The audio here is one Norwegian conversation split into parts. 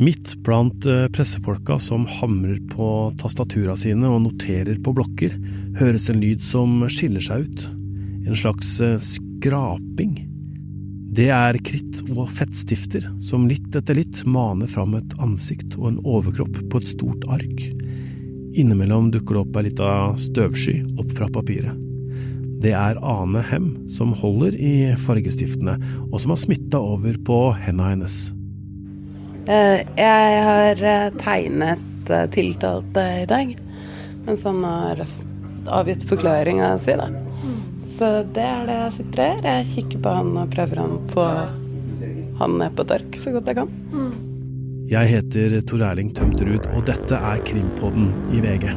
Midt blant eh, pressefolka som hamrer på tastatura sine og noterer på blokker, høres en lyd som skiller seg ut. En slags eh, skraping. Det er kritt og fettstifter som litt etter litt maner fram et ansikt og en overkropp på et stort ark. Innimellom dukker det opp ei lita støvsky opp fra papiret. Det er Ane Hem som holder i fargestiftene, og som har smitta over på henda hennes. Eh, jeg har eh, tegnet eh, tiltalte i dag, mens han har avgitt forklaringa si, da. Så det er det jeg sitter gjør. Jeg kikker på han og prøver å få han ned på et så godt jeg kan. Jeg heter Tor Erling Tømterud, og dette er Krimpodden i VG.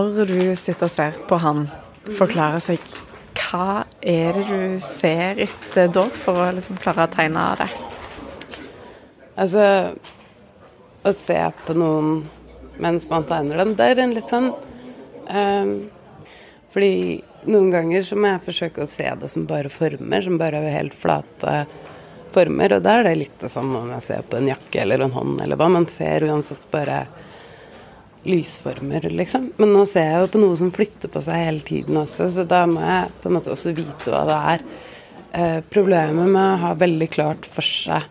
Når du sitter og ser på han forklare seg, hva er det du ser etter da, for å liksom klare å tegne det? Altså Å se på noen mens man tegner dem, det er en litt sånn um, Fordi noen ganger så må jeg forsøke å se det som bare former, som bare er helt flate former. Og da er det litt det samme om jeg ser på en jakke eller en hånd eller hva. Man ser uansett bare lysformer, liksom. Men nå ser jeg jo på noe som flytter på seg hele tiden også, så da må jeg på en måte også vite hva det er. Eh, problemet med å ha veldig klart for seg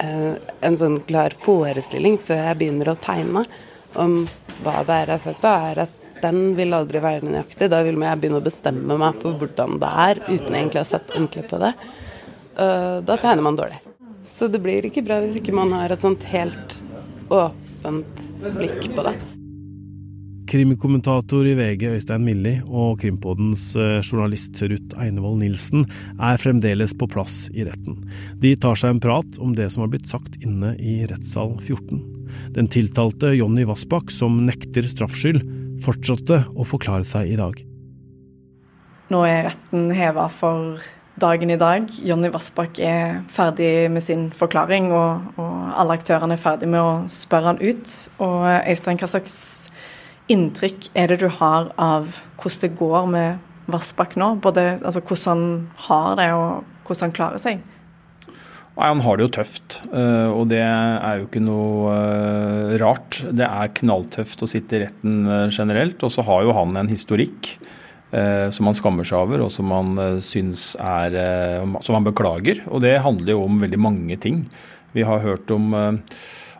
eh, en sånn klar forestilling før jeg begynner å tegne om hva det er jeg har sett er at den vil aldri være nøyaktig. Da vil jeg begynne å bestemme meg for hvordan det er, uten egentlig å ha sett ordentlig på det. Eh, da tegner man dårlig. Så det blir ikke bra hvis ikke man har et sånt helt åpent åpent blikk på det. Krimikommentator i VG Øystein Milli og Krimpodens eh, journalist Ruth Einevold Nilsen er fremdeles på plass i retten. De tar seg en prat om det som har blitt sagt inne i rettssal 14. Den tiltalte Jonny Vassbakk, som nekter straffskyld, fortsatte å forklare seg i dag. Nå er retten heva for dagen i dag. Jonny Vassbakk er ferdig med sin forklaring, og, og, alle aktørene er ferdig med å spørre han ut. Og Øystein, hva slags inntrykk er det du har av hvordan det går med Vassbakk nå? Både altså, hvordan han har det, og hvordan han klarer seg? Nei, Han har det jo tøft, eh, og det er jo ikke noe eh, rart. Det er knalltøft å sitte i retten eh, generelt, og så har jo han en historikk som man skammer seg over, og som man eh, syns er eh, Som man beklager. Og det handler jo om veldig mange ting. Vi har hørt om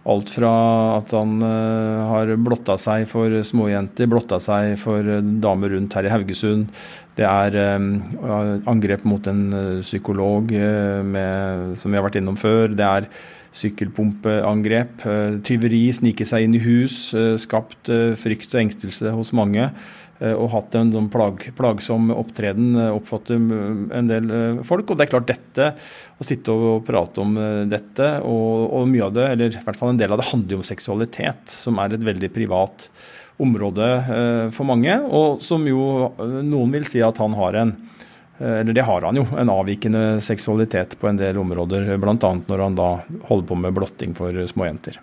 alt fra at han har blotta seg for småjenter, blotta seg for damer rundt her i Haugesund. Det er angrep mot en psykolog med, som vi har vært innom før. Det er sykkelpumpeangrep. Tyveri, snike seg inn i hus. Skapt frykt og engstelse hos mange. Eh, og hatt en sånn plag, plagsom opptreden, eh, oppfatter en del eh, folk. Og det er klart dette, å sitte og prate om dette, og, og, mye av det, eller i hvert fall en del av det, handler jo om seksualitet, som er et veldig privat område for mange, og som jo noen vil si at han har en eller det har han jo, en avvikende seksualitet på en del områder, bl.a. når han da holder på med blotting for småjenter.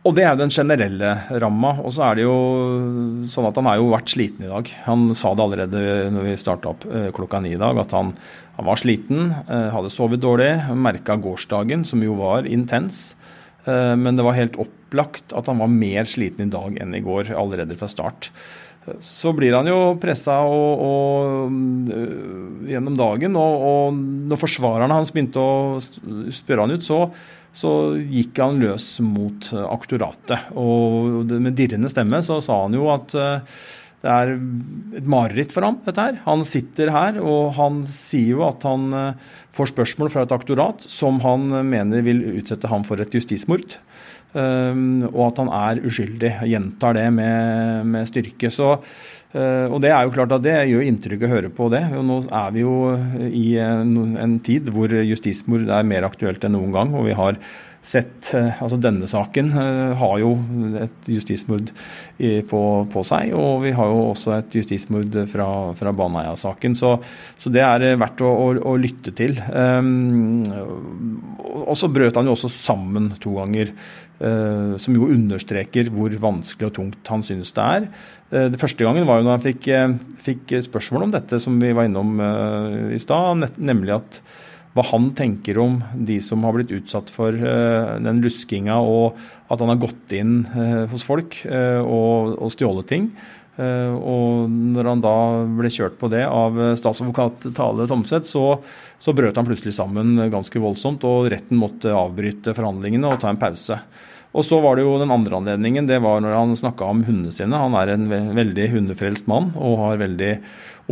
Og det er den generelle ramma. Og så er det jo sånn at han har jo vært sliten i dag. Han sa det allerede når vi starta opp eh, klokka ni i dag, at han, han var sliten, eh, hadde sovet dårlig, merka gårsdagen, som jo var intens. Eh, men det var helt opplagt at han var mer sliten i dag enn i går, allerede fra start. Så blir han jo pressa gjennom dagen, og, og når forsvarerne hans begynte å spørre han ut, så så gikk han løs mot eh, aktoratet. Og med dirrende stemme så sa han jo at eh, det er et mareritt for ham, dette her. Han sitter her, og han sier jo at han eh, får spørsmål fra et aktorat som han mener vil utsette ham for et justismord. og at han er uskyldig. Gjentar det med, med styrke. Så Og det er jo klart at det gjør inntrykk å høre på det. Og nå er vi jo i en, en tid hvor justismord er mer aktuelt enn noen gang. og vi har sett eh, Altså denne saken eh, har jo et justismord på, på, seg, og vi har jo også et justismord fra, fra Baneheia-saken. Så, så, det er eh, verdt å, å, å lytte til. Um, og så brøt han jo også sammen to ganger. Uh, som jo understreker hvor vanskelig og tungt han synes det er. Uh, det første gangen var jo da han fikk, uh, fikk, spørsmål om dette som vi var innom i stad, nemlig at hva han tenker om de som har blitt utsatt for uh, den luskinga, og at han har gått inn hos folk og, og, stjålet ting. og når han da ble kjørt på det av statsadvokat Tale Tomseth, så, så, brøt han plutselig sammen ganske voldsomt, og retten måtte avbryte forhandlingene og ta en pause. Og så var det jo den andre anledningen, det var når han snakka om hundene sine. Han er en veldig hundefrelst mann og har veldig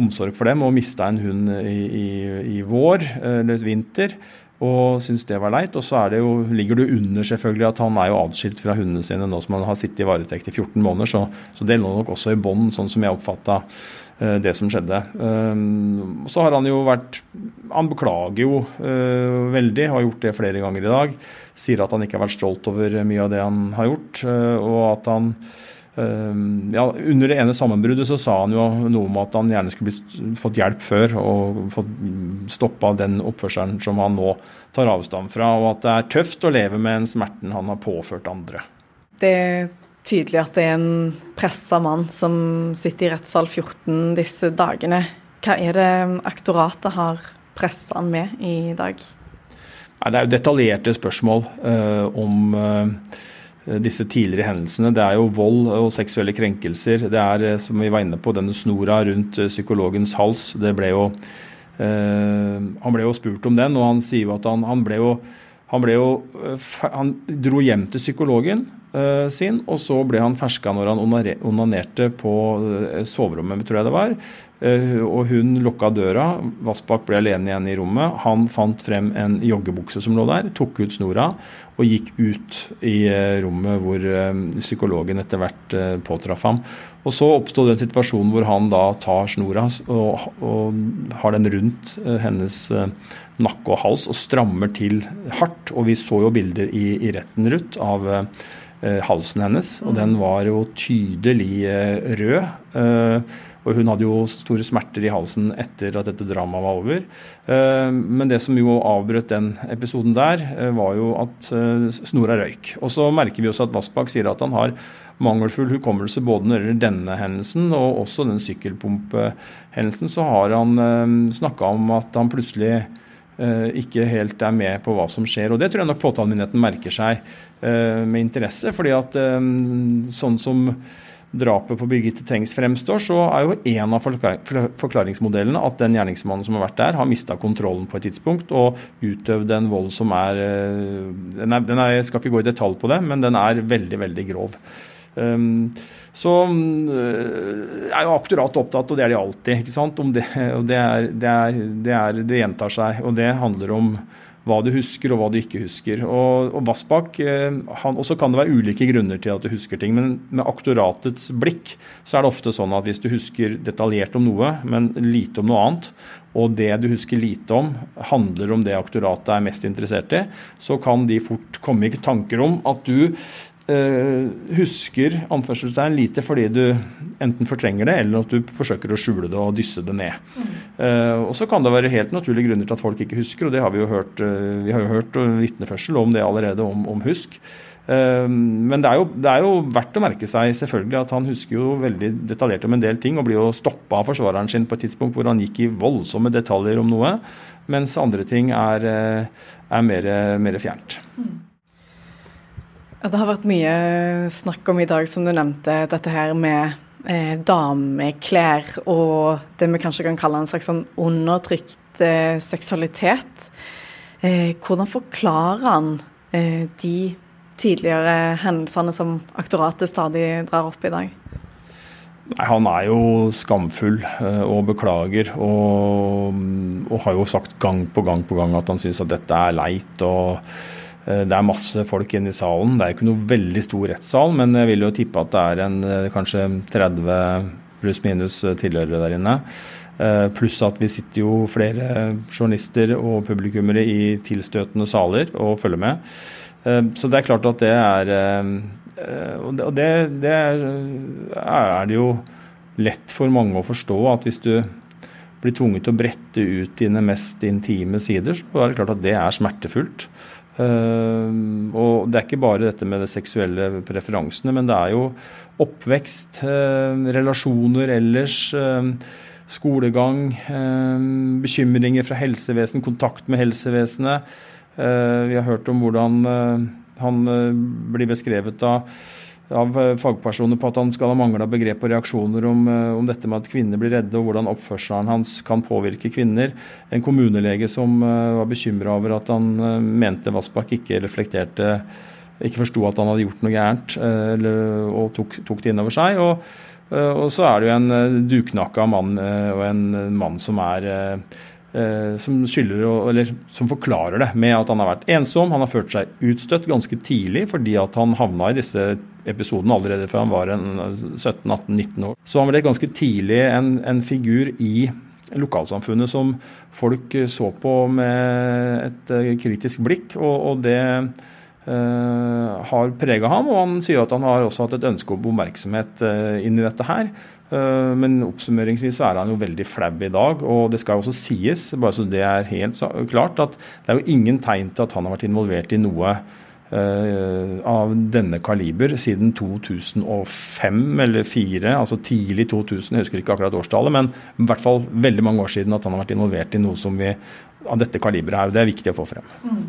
omsorg for dem. Og mista en hund i, i, i vår, eller vinter, og syntes det var leit. Og så det jo, ligger det under selvfølgelig at han er jo atskilt fra hundene sine nå som han har sittet i varetekt i 14 måneder, så, så det lå nok også i bånn, sånn som jeg oppfatta det som skjedde. Um, så har han jo vært Han beklager jo uh, veldig, har gjort det flere ganger i dag. Sier at han ikke har vært stolt over mye av det han har gjort, og at han ja, Under det ene sammenbruddet så sa han jo noe om at han gjerne skulle fått hjelp før og fått stoppa den oppførselen som han nå tar avstand fra, og at det er tøft å leve med en smerten han har påført andre. Det tydelig at det er en pressa mann som sitter i rettssal 14 disse dagene. Hva er det aktoratet har pressa han med i dag? Det er jo detaljerte spørsmål uh, om uh, disse tidligere hendelsene. Det er jo vold og seksuelle krenkelser. Det er, eh, som vi var inne på, denne snora rundt psykologens hals. Det ble jo, uh, han ble jo spurt om den, og han sier jo at han, han ble jo han, jo, han dro hjem til psykologen sin, og så ble han ferska når han onanerte på uh, soverommet, tror jeg det var. Uh, og hun lukka døra. Vassbakk ble alene igjen i rommet. Han fant frem en joggebukse som lå der, tok ut snora og gikk ut i rommet hvor psykologen etter hvert påtraff ham. Og Så oppsto den situasjonen hvor han da tar snora og, og har den rundt hennes nakke og hals og strammer til hardt. Og vi så jo bilder i, i retten, Ruth, av Eh, halsen hennes, og den var jo tydelig eh, rød. Eh, og hun hadde jo store smerter i halsen etter at dette dramaet var over. Men det som jo avbrøt den episoden der, var jo at snora røyk. Og så merker vi også at Vassbakk sier at han har mangelfull hukommelse både når det gjelder denne hendelsen og også den sykkelpumpehendelsen. Så har han snakka om at han plutselig Eh, ikke helt er med på hva som skjer. Og Det tror jeg nok påtalemyndigheten merker seg eh, med interesse. fordi at eh, sånn som drapet på Birgitte Tengs fremstår, så er jo en av forklaringsmodellene at den gjerningsmannen som har vært der, har mista kontrollen på et tidspunkt og utøvd en vold som er den, er, den er Jeg skal ikke gå i detalj på det, men den er veldig, veldig grov. Um, så jeg er jo aktorat opptatt, og det er de alltid, ikke sant, det. Og det, er, det, er, det, er, det gjentar seg. Og det handler om hva du husker og hva du ikke husker. Og, og Vassbakk, han, også kan det være ulike grunner til at du husker ting, men med aktoratets blikk så er det ofte sånn at hvis du husker detaljert om noe, men lite om noe annet, og det du husker lite om, handler om det aktoratet er mest interessert i, så kan de fort komme i tanker om at du husker anførselstegn lite fordi du enten fortrenger det, eller at du forsøker å skjule det og dysse det ned. Mm. Uh, og Så kan det være helt naturlige grunner til at folk ikke husker, og det har vi jo hørt, uh, vi har jo hørt vitneførsel om det allerede, om, om husk. Men det er, jo, det er, jo, verdt å merke seg selvfølgelig at han husker jo veldig detaljert om en del ting, og blir jo stoppa av forsvareren sin på et tidspunkt hvor han gikk i voldsomme detaljer om noe, mens andre ting er, er mer, mer fjernt. Mm. Det har vært mye snakk om i dag, som du nevnte, dette her med eh, dameklær og det vi kanskje kan kalle en slags sånn undertrykt eh, seksualitet. Eh, hvordan forklarer han eh, de tidligere hendelsene som aktoratet stadig drar opp i dag? Nei, Han er jo skamfull eh, og beklager, og, og har jo sagt gang på gang på gang at han syns at dette er leit. og det er masse folk inne i salen. Det er ikke noe veldig stor rettssal, men jeg vil jo tippe at det er en, eh, kanskje 30 pluss-minus tilhørere der inne. Pluss at vi sitter jo flere journalister og publikummere i tilstøtende saler og følger med. Så det er klart at det er Og det, det er det jo lett for mange å forstå at hvis du blir tvunget til å brette ut dine mest intime sider, så er det klart at det er smertefullt. Uh, og det er ikke bare dette med de seksuelle preferansene, men det er jo oppvekst, uh, relasjoner ellers, uh, skolegang, bekymringer fra helsevesen, kontakt med helsevesenet. vi har hørt om hvordan han blir beskrevet av av eh, fagpersoner på at han skal ha mangla begrep og reaksjoner om, eh, om, dette med at kvinner blir redde, og hvordan oppførselen hans kan påvirke kvinner. En kommunelege som eh, var bekymra over at han mente Vassbakk ikke reflekterte ikke forsto at han hadde gjort noe gærent, og tok, tok, det inn over seg. Og, og, så er det jo en duknakka mann og en mann som er som skylder, som forklarer det med at han har vært ensom. Han har følt seg utstøtt ganske tidlig fordi at han havna i disse episodene allerede fra han var 17-18-19 år. Så han ble ganske tidlig en, en, figur i lokalsamfunnet som folk så på med et eh, kritisk blikk, og, og det har prega ham. Og han sier at han har også hatt et ønske om oppmerksomhet inni dette her. Uh, men oppsummeringsvis så er han jo veldig flau i dag. Og det skal jo også sies, bare så det er helt klart, at det er jo ingen tegn til at han har vært involvert i noe Eh, av denne kaliber siden 2005 eller 2004, altså tidlig 2000, jeg husker ikke akkurat årstallet, men i hvert fall veldig mange år siden at han har vært involvert i noe som vi, av dette kaliberet her. Det er viktig å få frem. Mm.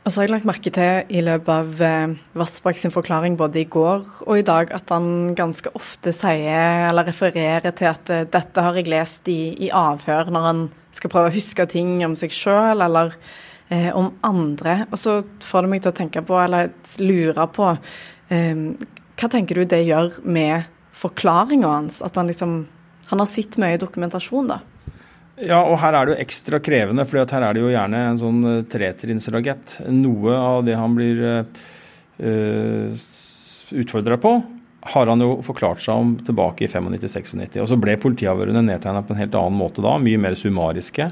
Og så har jeg lagt merke til i løpet av eh, Vassbakk sin forklaring både i går og i dag at han ganske ofte sier eller refererer til at eh, dette har jeg lest i, i avhør, når han skal prøve å huske ting om seg sjøl eller eh, om andre. Og så får det meg til å tenke på, eller lure på, eh, hva tenker du det gjør med forklaringa hans? At han liksom Han har sett mye dokumentasjon, da. Ja, og her er det jo ekstra krevende, for her er det jo gjerne en sånn uh, tretrinnsragett. Noe av det han blir uh, eh, utfordra på, har han jo forklart seg om tilbake i 95-96. Og så ble politiavhørene nedtegna på en helt annen måte da, mye mer summariske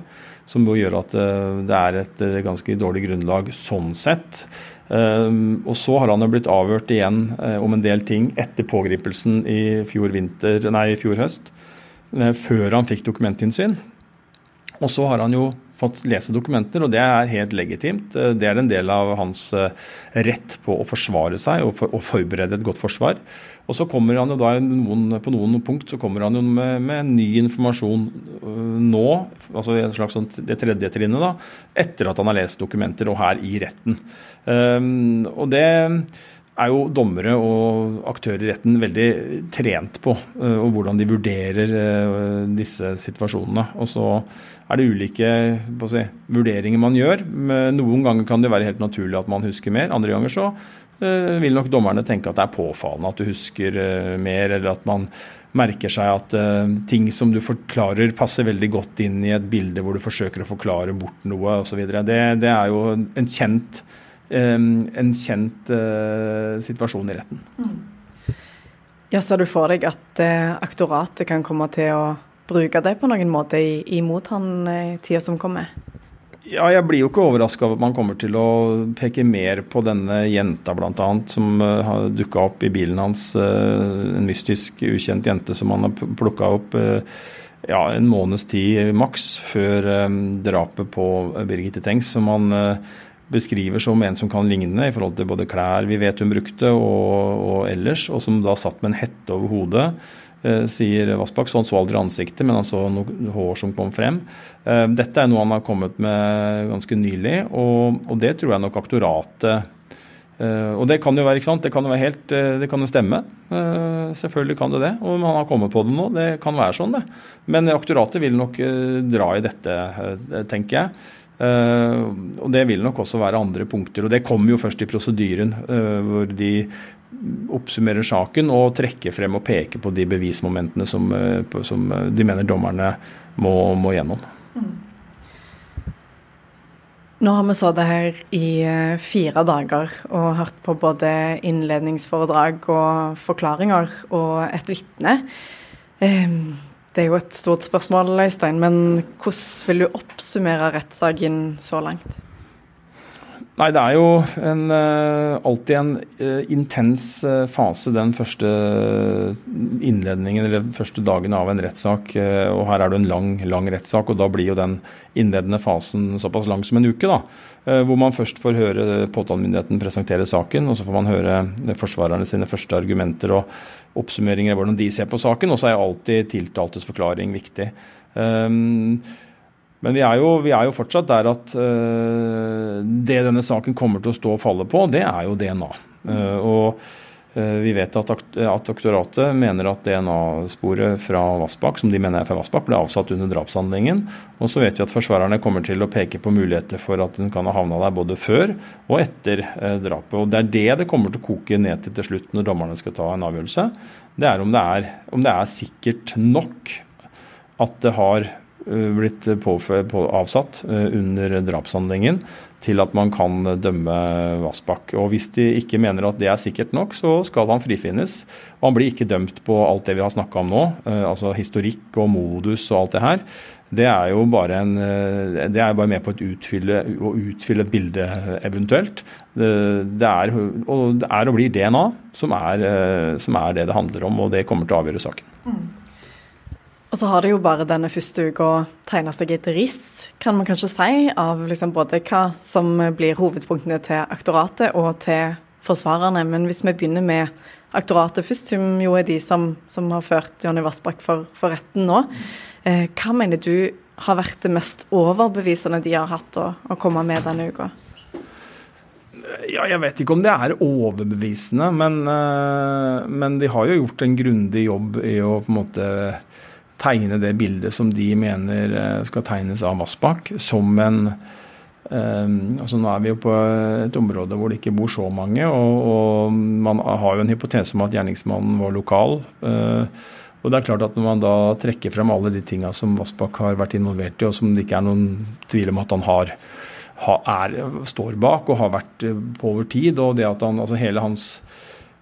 som jo gjør at eh, det er et eh, ganske dårlig grunnlag sånn sett. Eh, og så har han jo blitt avhørt igjen om en del ting etter pågripelsen i fjor, vinter, nei, i fjor høst, før han fikk dokumentinnsyn. Og så har han jo fått lese dokumenter, og det er helt legitimt. Det er en del av hans rett på å forsvare seg og, for, og forberede et godt forsvar. Og så kommer han jo da noen, På noen punkt så kommer han jo med, med ny informasjon øh, nå, altså i slags sånn, det tredje trinnet, da, etter at han har lest dokumenter og her i retten. Um, og det er jo dommere og aktører i retten veldig trent på, uh, og hvordan de vurderer uh, disse situasjonene. Og så er det ulike si, vurderinger man gjør. Noen ganger kan det være helt naturlig at man husker mer, andre ganger så Eh, vil nok dommerne tenke at det er påfallende at du husker eh, mer, eller at man merker seg at ting som du forklarer, passer veldig godt inn i et bilde hvor du forsøker å forklare bort noe osv. Det, det er jo en kjent, en kjent uh, situasjon i retten. Mm. Ja, Ser du for deg at uh, aktoratet kan komme til å bruke det på noen måte imot han i tida som kommer? Ja, jeg blir jo ikke overraska over at man kommer til å peke mer på denne jenta bl.a. som har dukka opp i bilen hans. En mystisk, ukjent jente som han har plukka opp ja, en måneds tid maks før drapet på Birgitte Tengs, som han beskriver som en som kan ligne i forhold til både klær vi vet hun brukte og, og ellers, og som da satt med en hette over hodet. Eh, sier Vassbakk. Så han så aldri ansiktet, men han så noe hår som kom frem. Eh, dette er noe han har kommet med ganske nylig, og, og det tror jeg nok aktoratet Uh, og det kan jo være, ikke sant? Det kan jo være helt, det kan jo stemme. Selvfølgelig kan det det. Og man har kommet på det nå. Det kan være sånn, det. Men aktoratet vil nok dra i dette, tenker jeg. Og det vil nok også være andre punkter. Og det kommer jo først i prosedyren, hvor de oppsummerer saken og trekker frem og peker på de bevismomentene som, eh, som de mener dommerne må, må gjennom. Mm. Nå har vi sittet her i eh, fire dager og hørt på både innledningsforedrag og forklaringer og et vitne. Det er jo et stort spørsmål, Øystein, men hvordan vil du oppsummere rettssaken så langt? Nei, det er jo en, uh, alltid en uh, intens uh, fase, den første innledningen eller første dagen av en rettssak. og her er det en lang, lang rettssak, og da blir jo den innledende fasen såpass lang som en uke. da, Hvor man først får høre påtalemyndigheten presentere saken, og så får man høre forsvarerne sine første argumenter og oppsummeringer av hvordan de ser på saken. Og så er alltid tiltaltes forklaring viktig. Men vi er, jo, vi er jo, fortsatt der at det denne saken kommer til å stå og falle på, det er jo DNA. Eh, og vi vet at, at aktoratet mener at DNA-sporet fra Vassbakk, som de mener er fra Vassbakk, ble avsatt under drapshandlingen. Og så vet vi at forsvarerne kommer til å peke på muligheter for at den kan ha havna der både før og etter drapet. Og Det er det det kommer til å koke ned til til slutt når dommerne skal ta en avgjørelse. Det er om det er, om det er sikkert nok at det har Eh, blitt påført, på, avsatt eh, under drapshandlingen til at man kan dømme Vassbakk. Og Hvis de ikke mener at det er sikkert nok, så skal han frifinnes. Og han blir ikke dømt på alt det vi har snakka om nå, eh, altså historikk og modus og alt det her. Det er jo bare, en, det er bare med på utfylle, å utfylle et bilde eventuelt. Det er, og det er og blir DNA som er, som er, det det handler om, og det kommer til å avgjøre saken. Og så har det jo bare denne første uka tegna seg et riss, kan man kanskje si, av liksom både hva som blir hovedpunktene til aktoratet og til forsvarerne. Men hvis vi begynner med aktoratet først, som jo er de som, som har ført Jonny Vassbakk for, for, retten nå. Eh, hva mener du har vært det mest overbevisende de har hatt å, å komme med denne uka? Ja, jeg vet ikke om det er overbevisende, men, uh, men de har jo gjort en grundig jobb i å på en måte tegne det bildet som de mener eh, skal tegnes av Vassbakk, som en um, altså Nå er vi jo på et område hvor det ikke bor så mange, og, og man har jo en hypotese om at gjerningsmannen var lokal. Uh, og det er klart at Når man da trekker frem alle de tinga som Vassbakk har vært involvert i, og som det ikke er noen tvil om at han har, er, står bak og har vært på over tid, og det at han, altså hele hans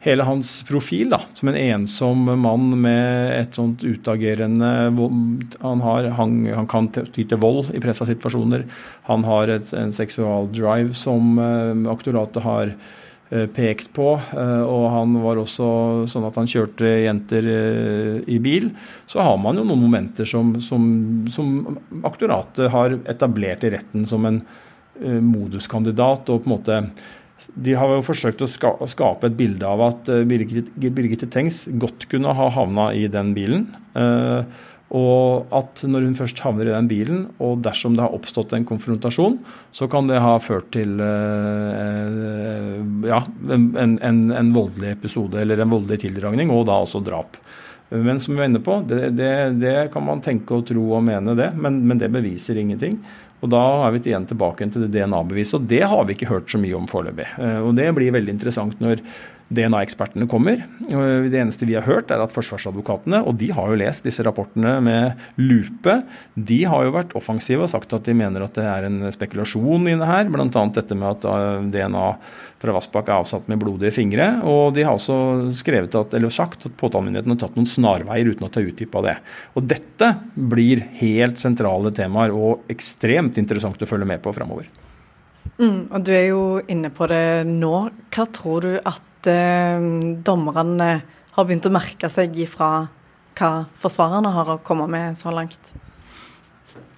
hele hans profil da, som en ensom mann med et sånt utagerende Han, har, han, han kan ty til vold i pressa situasjoner. Han har et, en seksualdrive som uh, aktoratet har uh, pekt på. Uh, og han var også sånn at han kjørte jenter i bil. Så har man jo noen momenter som, som, som aktoratet har etablert i retten som en moduskandidat. og på en måte de har jo forsøkt å skape et bilde av at eh, Birgitte, Tengs godt kunne ha havna i den bilen. Eh, og at når hun først havner i den bilen, og dersom det har oppstått en konfrontasjon, så kan det ha ført til eh, ja, en, en, en voldelig episode eller en voldelig tildragning, og da også drap. Men som vi var inne på, det, det, det, kan man tenke og tro og mene det, men, men det beviser ingenting. Og Da er vi igjen tilbake til det DNA-beviset, og det har vi ikke hørt så mye om foreløpig. Eh, og Det blir veldig interessant når DNA-ekspertene kommer. Det eneste vi har hørt, er at forsvarsadvokatene, og de har jo lest disse rapportene med lupe, de har jo vært offensive og sagt at de mener at det er en spekulasjon i det her. Bl.a. dette med at eh, DNA fra Vassbakk er avsatt med blodige fingre. Og de har også skrevet at, eller sagt at påtalemyndigheten har tatt noen snarveier uten å ta utdypa det. Og dette blir helt sentrale temaer og ekstremt interessant å følge med på framover. Mm, og Du er jo inne på det nå. Hva tror du at eh, dommerne har begynt å merke seg ifra hva forsvarerne har å komme med så langt?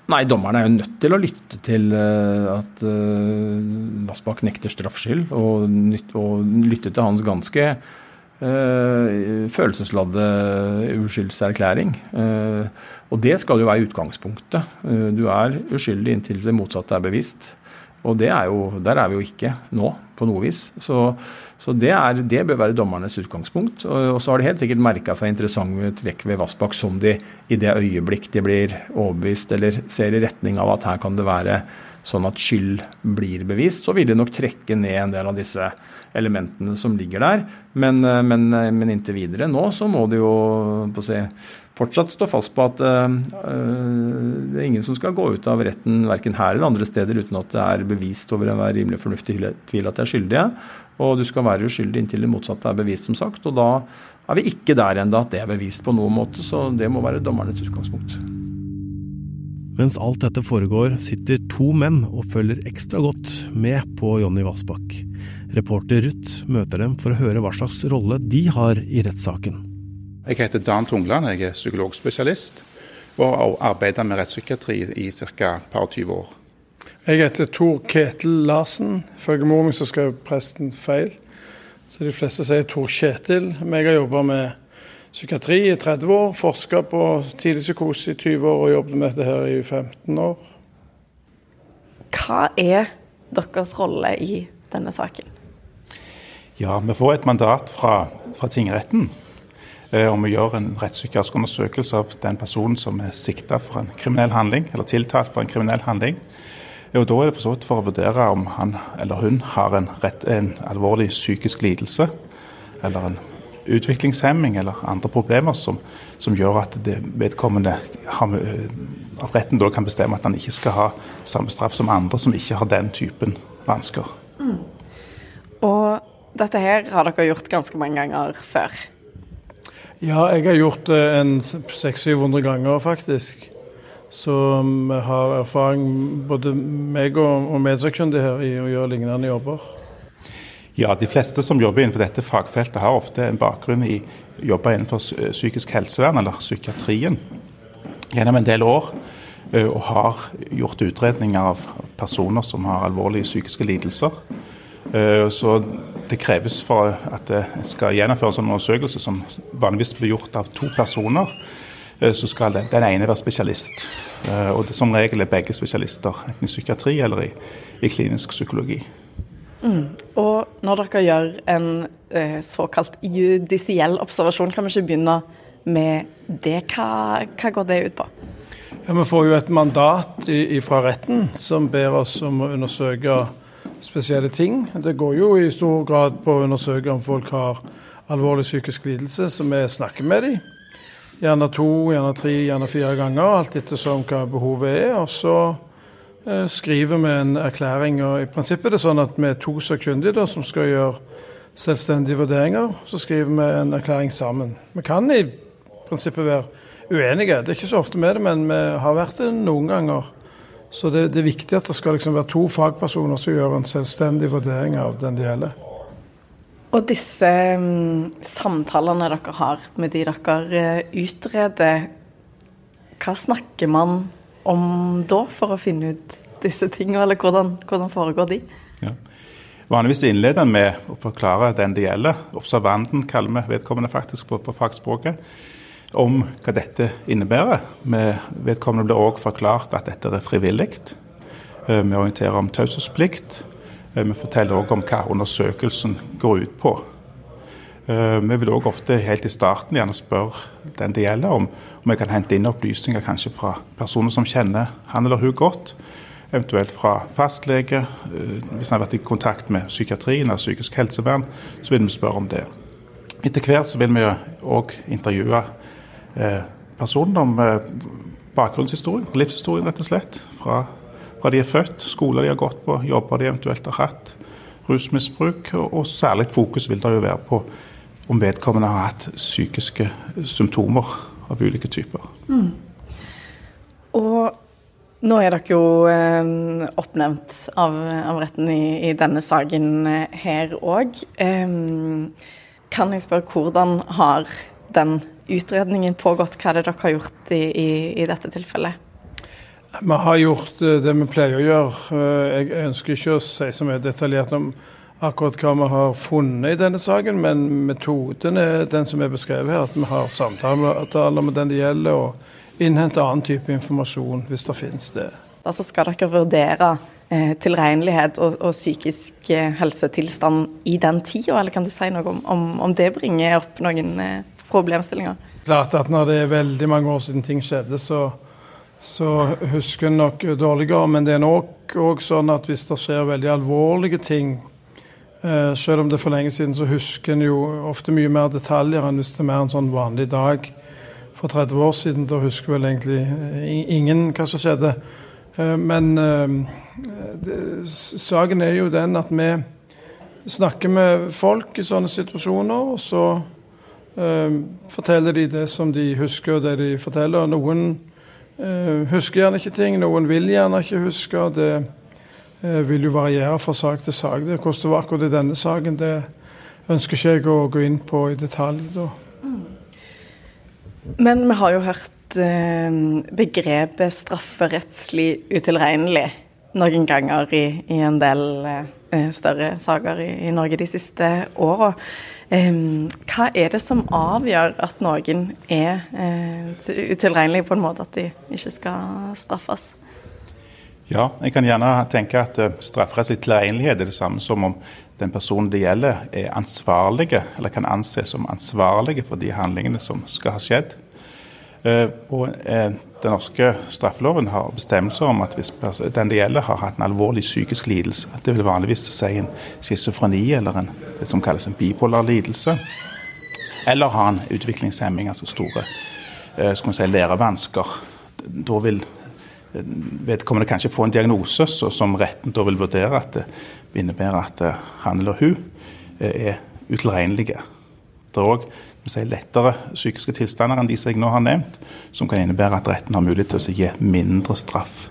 Nei, dommerne er jo nødt til å lytte til uh, at uh, Vassbakk nekter straffskyld, og, lytte til hans ganske uh, følelsesladde uskyldserklæring. Og det skal jo være utgangspunktet. du er uskyldig inntil det motsatte er bevisst. Og er jo, der er vi jo ikke nå, på noe vis. Så, så det, er, det, bør være dommernes utgangspunkt. Og, og så har de helt sikkert merka seg interessante trekk ved Vassbakk som de i det øyeblikk de blir overbevist eller ser i retning av at her kan det være sånn at skyld blir bevist, så vil de nok trekke ned en del av disse elementene som ligger der. Men, eh, men, eh, men inntil videre nå så må de jo på å si, fortsatt stå fast på at uh, det er ingen som skal gå ut av retten verken her eller andre steder uten at det er bevist over enhver rimelig fornuftig tvil at de er skyldige. Og du skal være uskyldig inntil det motsatte er bevist, som sagt. Og da er vi ikke der ennå at det er bevist på noen måte, så det må være dommernes utgangspunkt. Mens alt dette foregår, sitter to menn og følger ekstra godt med på Jonny Vassbakk. Reporter Ruth møter dem for å høre hva slags rolle de har i rettssaken. Jeg heter Dan Tungland, jeg er psykologspesialist og har arbeidet med rettspsykiatri i ca. par og tyve år. Jeg heter Tor Ketil Larsen. Ifølge mor mi skrev presten feil, så de fleste sier Tor Kjetil. Men jeg har jobba med psykiatri i 30 år, forska på tidlig psykose i 20 år og jobbet med dette her i 15 år. Hva er deres rolle i denne saken? Ja, Vi får et mandat fra, fra tingretten om å gjøre en rettspsykiatrisk undersøkelse av den personen som er sikta for en kriminell handling, eller tiltalt for en kriminell handling. Og Da er det for for å vurdere om han eller hun har en, rett, en alvorlig psykisk lidelse eller en utviklingshemming eller andre problemer som, som gjør at vedkommende eh, at retten da kan bestemme at han ikke skal ha samme straff som andre som ikke har den typen vansker. Mm. Og dette her har dere gjort ganske mange ganger før? Ja, jeg har gjort det en 600-700 ganger, faktisk. Så vi har erfaring, både meg og, og her, i å gjøre lignende jobber. Ja, de fleste som jobber innenfor dette fagfeltet har ofte en bakgrunn i jobber innenfor psykisk helsevern, eller psykiatrien, gjennom en del år. Og har gjort utredninger av personer som har alvorlige psykiske lidelser. Eh, så det kreves for at det skal gjennomføres en undersøkelse som vanligvis blir gjort av to personer. Eh, så skal den ene være spesialist. Og det, som regel er begge spesialister, enten i psykiatri eller i, i klinisk psykologi. Mm. Og når dere gjør en eh, såkalt judisiell observasjon, kan vi ikke begynne med det? Hva, hva går det ut på? Ja, Vi får jo et mandat fra retten som ber oss om å undersøke spesielle ting. Det går jo i stor grad på å undersøke om folk har alvorlig psykisk lidelse, så vi snakker med dem. Gjerne to, gjerne tre, gjerne fire ganger, alt ettersom hva behovet er. Og så Eh, skriver vi en erklæring. og I prinsippet er det sånn at vi er to sakkyndige som skal gjøre selvstendige vurderinger. Så skriver vi en erklæring sammen. Vi kan i prinsippet være uenige. Det er ikke så ofte med det, men vi har vært det noen ganger. Så det, det er viktig at det skal liksom være to fagpersoner som gjør en selvstendig vurdering av den det gjelder. Og disse um, samtalene dere har med de dere eh, utreder, hva snakker man om da, for å finne ut disse tingene, eller hvordan, hvordan foregår de? Ja. Vanligvis innleder en med å forklare den det gjelder. Observanten kaller vi vedkommende faktisk på, på fagspråket. Om hva dette innebærer. Vedkommende blir òg forklart at dette er frivillig. Eh, vi orienterer om taushetsplikt. Eh, vi forteller òg om hva undersøkelsen går ut på. Eh, vi vil òg ofte helt i starten gjerne spørre den det gjelder, om, om jeg kan hente inn opplysninger kanskje fra personer som kjenner han eller hun godt. Eventuelt fra fastlege. Hvis han har vært i kontakt med psykiatrien eller psykisk helsevern, så vil vi spørre om det. Etter hvert så vil vi òg intervjue personen om bakgrunnshistorie, livshistorie rett og slett. Fra, fra de er født, skoler de har gått på, jobber de eventuelt har hatt, rusmisbruk. Og, og særlig fokus vil det jo være på om vedkommende har hatt psykiske symptomer av ulike typer. Mm. Og nå er dere jo eh, oppnevnt av, av retten i, i, denne saken eh, her òg. Eh, kan jeg spørre hvordan har den utredningen pågått? Hva er det dere har gjort i, i, i dette tilfellet? Vi har gjort eh, det vi pleier å gjøre. Eh, jeg ønsker ikke å si så mye detaljert om akkurat hva vi har funnet i denne saken, men metoden er den som er beskrevet her. At vi har samtaler med den det gjelder, og innhenter annen type informasjon hvis det finnes det. Altså skal dere vurdere eh, tilregnelighet og, og, psykisk helsetilstand i den tida, eller kan du si noe om, om, om det bringer opp noen problemstillinger? Klart at når det er veldig mange år siden ting skjedde, så så husker en nok dårligere. Men det er nok òg sånn at hvis det skjer veldig alvorlige ting, eh, selv om det er for lenge siden, så husker en jo ofte mye mer detaljer enn hvis det er mer en sånn vanlig dag for 30 år siden. Da husker vel egentlig ingen hva som skjedde. Eh, men eh, saken er jo den at vi snakker med folk i sånne situasjoner, og så eh, forteller de det som de husker, og det de forteller. Noen eh, husker gjerne ikke ting, noen vil gjerne ikke huske. Det eh, vil jo variere fra sak til sak. Det Hvordan det var akkurat i denne saken, det ønsker ikke jeg å gå inn på i detalj. da. Men vi har jo hørt eh, begrepet strafferettslig utilregnelig noen ganger i, i en del større saker i, i, Norge de siste åra. Eh, hva er det som avgjør at noen er eh, utilregnelige på en måte at de ikke skal straffes? Ja, jeg kan gjerne tenke at uh, strafferettslig tilregnelighet er det samme som om den personen det gjelder, er ansvarlige, eller kan anses som ansvarlige for de handlingene som skal ha skjedd. Uh, og Den norske straffeloven har bestemmelser om at hvis den det gjelder, har hatt en alvorlig psykisk lidelse, det vil vanligvis si en schizofreni eller en, det som kalles en bipolar lidelse, eller har en utviklingshemming, altså store skal si, lærevansker, da vil vedkommende kanskje få en diagnose som retten da vil vurdere at det innebærer at eh, han eller hun eh, er utilregnelige. Det er òg lettere psykiske tilstander enn de som jeg nå har nevnt, som kan innebære at retten har mulighet til å gi mindre straff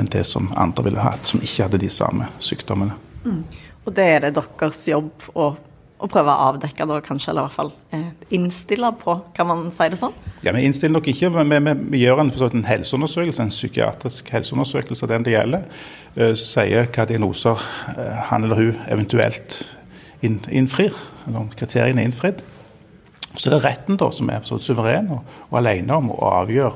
enn det som andre ville hatt, som ikke hadde de samme sykdommene. Mm. Og det er det deres jobb å å prøve å avdekke det, kanskje, eller i hvert fall eh, innstille på, kan man si det sånn? Ja, Vi innstiller nok ikke, men vi, vi, vi gjør en, en, helseundersøkelse, en psykiatrisk helseundersøkelse av den det gjelder. Uh, sier hva diagnoser uh, han eller hun eventuelt innfrir, eller om kriteriene er innfridd. Så det er retten da som er så suveren og, og alene om å avgjøre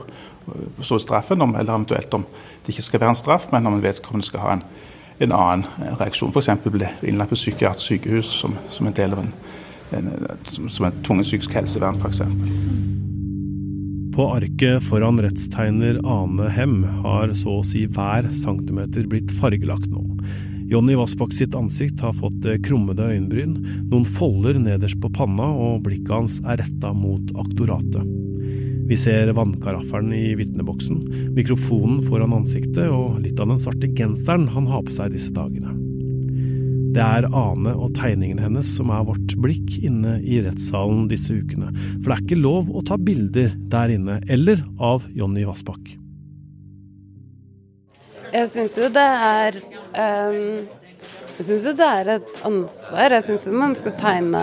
uh, så straffen, om, eller eventuelt om det ikke skal være en straff, men om en vedkommende skal ha en en annen reaksjon. F.eks. bli innlagt på psykiatrisk sykehus som, som, en del av en, en, som som en tvungen psykisk helsevern, f.eks. På arket foran rettstegner Ane Hem har så å si hver centimeter blitt fargelagt nå. Jonny Vassbakk sitt ansikt har fått krummede øyenbryn, noen folder nederst på panna, og blikket hans er retta mot aktoratet. Vi ser vannkaraffelen i vitneboksen, mikrofonen foran ansiktet og litt av den svarte genseren han har på seg disse dagene. Det er Ane og tegningene hennes som er vårt blikk inne i rettssalen disse ukene, for det er ikke lov å ta bilder der inne, eller av Jonny Vassbakk. Jeg syns jo det er um jeg syns det er et ansvar. Jeg syns man skal tegne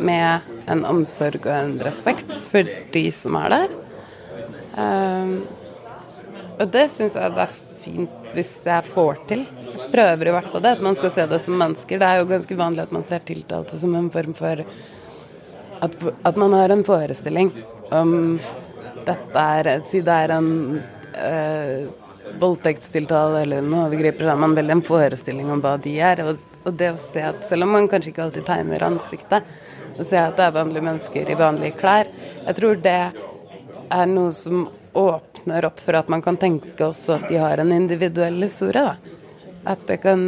med en omsorg og en respekt for de som er der. Um, og det syns jeg det er fint hvis jeg får til. Jeg prøver i hvert fall det, at man skal se det som mennesker. Det er jo ganske vanlig at man ser tiltalte som en form for at, at man har en forestilling om dette er Si det er en uh, voldtektstiltale eller noen overgriper, så har man veldig en forestilling om hva de er. Og, og, det å se at selv om man kanskje ikke alltid tegner ansiktet, å se at det er vanlige mennesker i vanlige klær, jeg tror det er noe som åpner opp for at man kan tenke også at de har en individuell historie. da. At det kan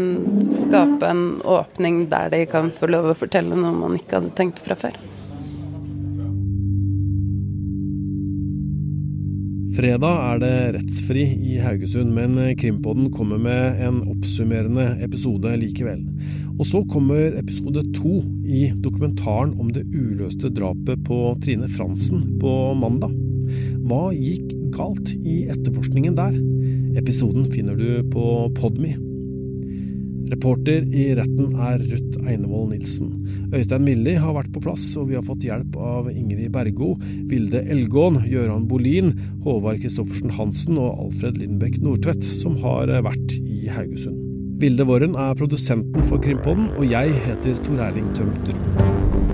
skape en åpning der de kan få lov å fortelle noe man ikke hadde tenkt fra før. Fredag er det rettsfri i Haugesund, men Krimpodden kommer med en oppsummerende episode likevel. Og så kommer episode to i dokumentaren om det uløste drapet på Trine Fransen på mandag. Hva gikk galt i etterforskningen der? Episoden finner du på Podme. Reporter i retten er Ruth Einevold Nilsen. Øystein Milli har vært på plass, og vi har fått hjelp av Ingrid Bergo, Vilde Elgåen, Gøran Bolin, Håvard Kristoffersen Hansen og Alfred Lindbekk Nordtvedt, som har vært i Haugesund. Vilde Våren er produsenten for Krimpodden, og jeg heter Tor Erling Tømter.